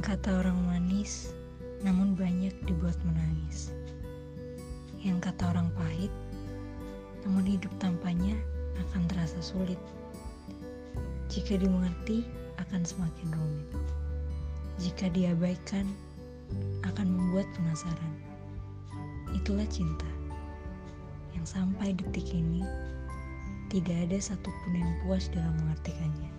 kata orang manis, namun banyak dibuat menangis. Yang kata orang pahit, namun hidup tampaknya akan terasa sulit. Jika dimengerti, akan semakin rumit. Jika diabaikan, akan membuat penasaran. Itulah cinta yang sampai detik ini tidak ada satupun yang puas dalam mengartikannya.